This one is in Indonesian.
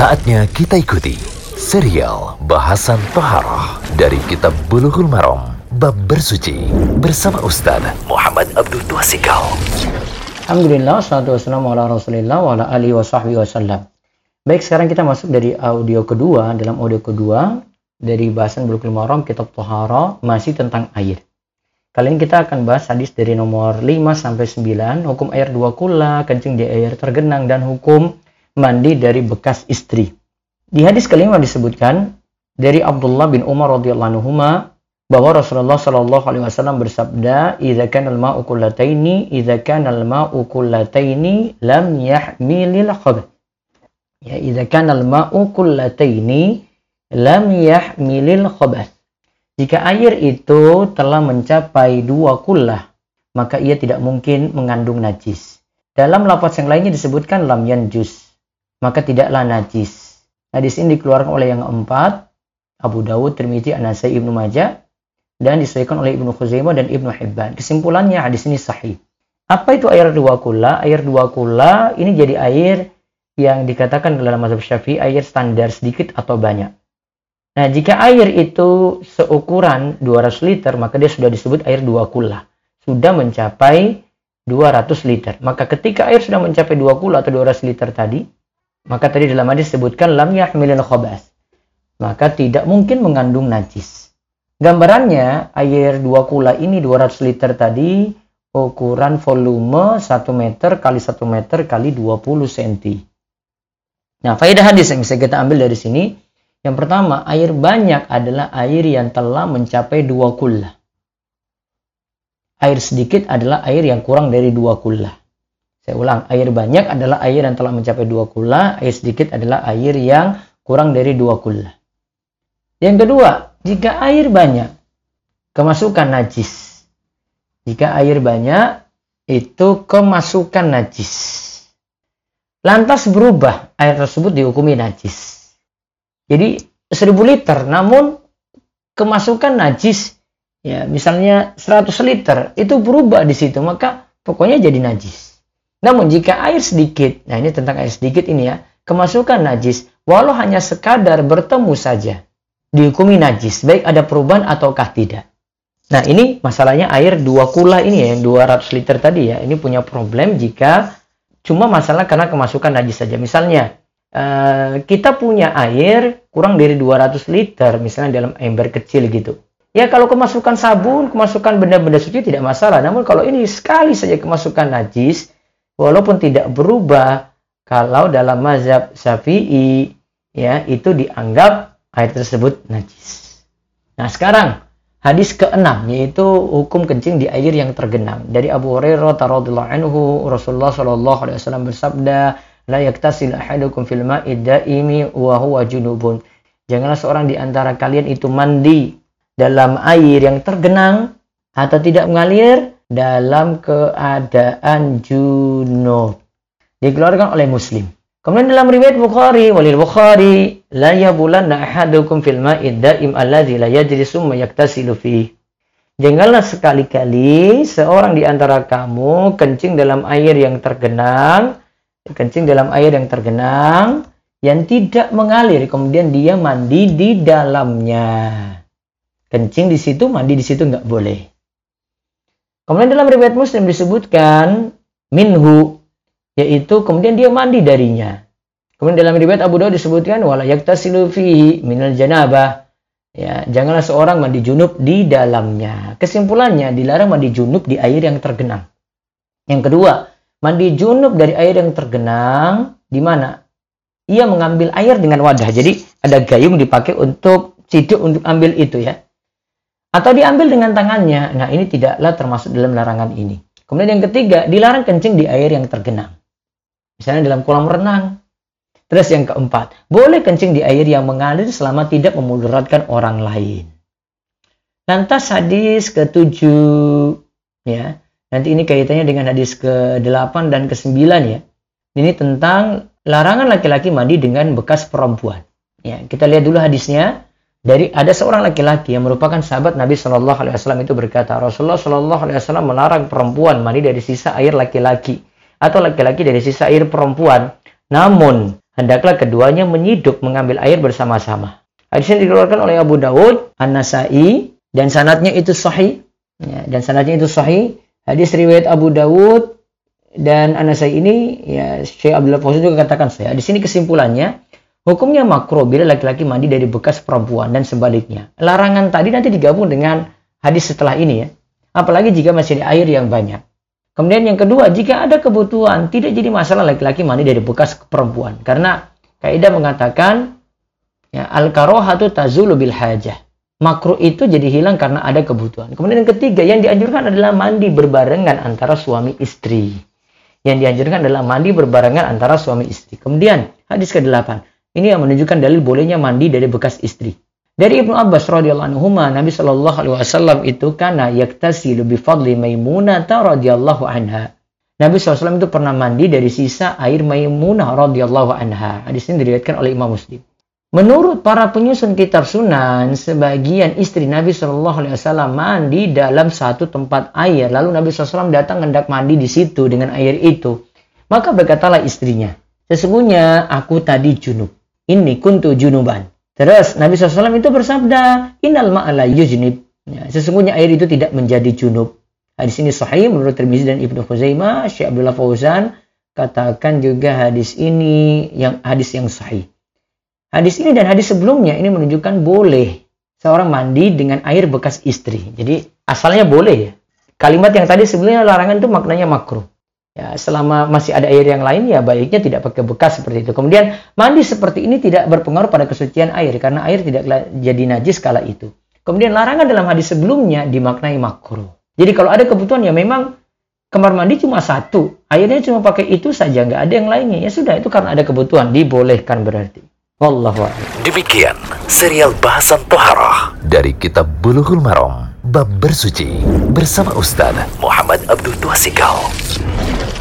Saatnya kita ikuti serial bahasan Toharoh dari Kitab Bulughul Maram Bab Bersuci bersama Ustaz Muhammad Abdul Tuasikal. Alhamdulillah, salatu wassalamu ala rasulillah wa ala alihi wa sahbihi wasallam. Baik, sekarang kita masuk dari audio kedua, dalam audio kedua, dari bahasan Bulughul Maram, Kitab Toharoh, masih tentang air. Kali ini kita akan bahas hadis dari nomor 5 sampai 9, hukum air dua kula, kencing di air tergenang, dan hukum mandi dari bekas istri. Di hadis kelima disebutkan dari Abdullah bin Umar radhiyallahu anhu bahwa Rasulullah Shallallahu alaihi wasallam bersabda, "Idza kana al-ma'u kullataini, idza kana al-ma'u kullataini lam yahmilil khabath." Ya, idza kana al-ma'u kullataini lam yahmilil khabath. Jika air itu telah mencapai dua kullah, maka ia tidak mungkin mengandung najis. Dalam lafaz yang lainnya disebutkan lam yanjus maka tidaklah najis. Hadis ini dikeluarkan oleh yang keempat, Abu Dawud, Tirmidzi, An-Nasai, Ibnu Majah, dan disesuaikan oleh Ibnu Khuzaimah dan Ibnu Hibban. Kesimpulannya hadis ini sahih. Apa itu air dua kula? Air dua kula ini jadi air yang dikatakan dalam mazhab Syafi'i air standar sedikit atau banyak. Nah, jika air itu seukuran 200 liter, maka dia sudah disebut air dua kula. Sudah mencapai 200 liter. Maka ketika air sudah mencapai dua kula atau 200 liter tadi, maka tadi dalam hadis disebutkan lam yahmilil khobas. Maka tidak mungkin mengandung najis. Gambarannya air 2 kula ini 200 liter tadi ukuran volume 1 meter kali 1 meter kali 20 cm. Nah, faedah hadis yang bisa kita ambil dari sini, yang pertama, air banyak adalah air yang telah mencapai 2 kula. Air sedikit adalah air yang kurang dari 2 kula. Saya ulang, air banyak adalah air yang telah mencapai dua kula, air sedikit adalah air yang kurang dari dua kula. Yang kedua, jika air banyak, kemasukan najis. Jika air banyak, itu kemasukan najis. Lantas berubah, air tersebut dihukumi najis. Jadi, seribu liter, namun kemasukan najis, ya misalnya 100 liter, itu berubah di situ, maka pokoknya jadi najis. Namun jika air sedikit, nah ini tentang air sedikit ini ya, kemasukan najis, walau hanya sekadar bertemu saja, dihukumi najis, baik ada perubahan ataukah tidak. Nah ini masalahnya air dua kula ini ya, yang 200 liter tadi ya, ini punya problem jika cuma masalah karena kemasukan najis saja. Misalnya, uh, kita punya air kurang dari 200 liter, misalnya dalam ember kecil gitu. Ya kalau kemasukan sabun, kemasukan benda-benda suci tidak masalah. Namun kalau ini sekali saja kemasukan najis, walaupun tidak berubah kalau dalam mazhab Syafi'i ya itu dianggap air tersebut najis. Nah, sekarang hadis keenam yaitu hukum kencing di air yang tergenang. Dari Abu Hurairah radhiyallahu anhu Rasulullah shallallahu alaihi wasallam bersabda, "La yaktasil ahadukum fil ma'i daimi wa huwa junubun." Janganlah seorang di antara kalian itu mandi dalam air yang tergenang atau tidak mengalir dalam keadaan junub. Dikeluarkan oleh Muslim. Kemudian dalam riwayat Bukhari, walil Bukhari, la yabulanna ahadukum fil ma'id daim alladzi la yajri summa yaktasilu fi. Janganlah sekali-kali seorang di antara kamu kencing dalam air yang tergenang, kencing dalam air yang tergenang yang tidak mengalir, kemudian dia mandi di dalamnya. Kencing di situ, mandi di situ nggak boleh. Kemudian dalam riwayat Muslim disebutkan minhu yaitu kemudian dia mandi darinya. Kemudian dalam riwayat Abu Dawud disebutkan wala yaktasilu fihi minal janabah. Ya, janganlah seorang mandi junub di dalamnya. Kesimpulannya dilarang mandi junub di air yang tergenang. Yang kedua, mandi junub dari air yang tergenang di mana? Ia mengambil air dengan wadah. Jadi ada gayung dipakai untuk ciduk untuk ambil itu ya atau diambil dengan tangannya. Nah, ini tidaklah termasuk dalam larangan ini. Kemudian yang ketiga, dilarang kencing di air yang tergenang. Misalnya dalam kolam renang. Terus yang keempat, boleh kencing di air yang mengalir selama tidak memudaratkan orang lain. Lantas hadis ketujuh, ya. Nanti ini kaitannya dengan hadis ke-8 dan ke-9 ya. Ini tentang larangan laki-laki mandi dengan bekas perempuan. Ya, kita lihat dulu hadisnya dari ada seorang laki-laki yang merupakan sahabat Nabi Shallallahu Alaihi Wasallam itu berkata Rasulullah Shallallahu Alaihi Wasallam melarang perempuan mandi dari sisa air laki-laki atau laki-laki dari sisa air perempuan. Namun hendaklah keduanya menyiduk mengambil air bersama-sama. Hadis ini dikeluarkan oleh Abu Dawud, An-Nasai, dan sanatnya itu sahih. Ya, dan sanatnya itu sahih. Hadis riwayat Abu Dawud dan An-Nasai ini, ya Syekh Abdullah Fauzan juga katakan saya. Di sini kesimpulannya, hukumnya makro bila laki-laki mandi dari bekas perempuan dan sebaliknya. Larangan tadi nanti digabung dengan hadis setelah ini ya. Apalagi jika masih ada air yang banyak. Kemudian yang kedua, jika ada kebutuhan, tidak jadi masalah laki-laki mandi dari bekas perempuan. Karena kaidah mengatakan Ya, al karohatu tazulu bil hajah. Makruh itu jadi hilang karena ada kebutuhan. Kemudian yang ketiga, yang dianjurkan adalah mandi berbarengan antara suami istri. Yang dianjurkan adalah mandi berbarengan antara suami istri. Kemudian hadis ke-8. Ini yang menunjukkan dalil bolehnya mandi dari bekas istri. Dari Ibnu Abbas radhiyallahu anhu, Nabi Shallallahu alaihi wasallam itu karena yaktasilu bi fadli Maimunah radhiyallahu anha. Nabi SAW itu pernah mandi dari sisa air Maimunah radhiyallahu anha. Hadis ini diriwayatkan oleh Imam Muslim. Menurut para penyusun kitab sunan, sebagian istri Nabi Shallallahu Alaihi Wasallam mandi dalam satu tempat air. Lalu Nabi SAW datang hendak mandi di situ dengan air itu. Maka berkatalah istrinya, sesungguhnya aku tadi junub. Ini kuntu junuban. Terus Nabi SAW itu bersabda, Innal ma'ala yujnib. Ya, sesungguhnya air itu tidak menjadi junub. Hadis ini sahih menurut Tirmizi dan Ibnu Khuzaimah, Syekh Abdullah Fauzan katakan juga hadis ini yang hadis yang sahih. Hadis ini dan hadis sebelumnya ini menunjukkan boleh seorang mandi dengan air bekas istri. Jadi asalnya boleh ya. Kalimat yang tadi sebelumnya larangan itu maknanya makruh. Ya, selama masih ada air yang lain ya baiknya tidak pakai bekas seperti itu. Kemudian mandi seperti ini tidak berpengaruh pada kesucian air karena air tidak jadi najis kala itu. Kemudian larangan dalam hadis sebelumnya dimaknai makruh. Jadi kalau ada kebutuhan ya memang kamar mandi cuma satu, airnya cuma pakai itu saja, nggak ada yang lainnya. Ya sudah itu karena ada kebutuhan dibolehkan berarti. Wallahu Demikian serial bahasan toharah dari kitab Bulughul Maram bab bersuci bersama Ustaz Muhammad Abdul Tuasikal. Thank you.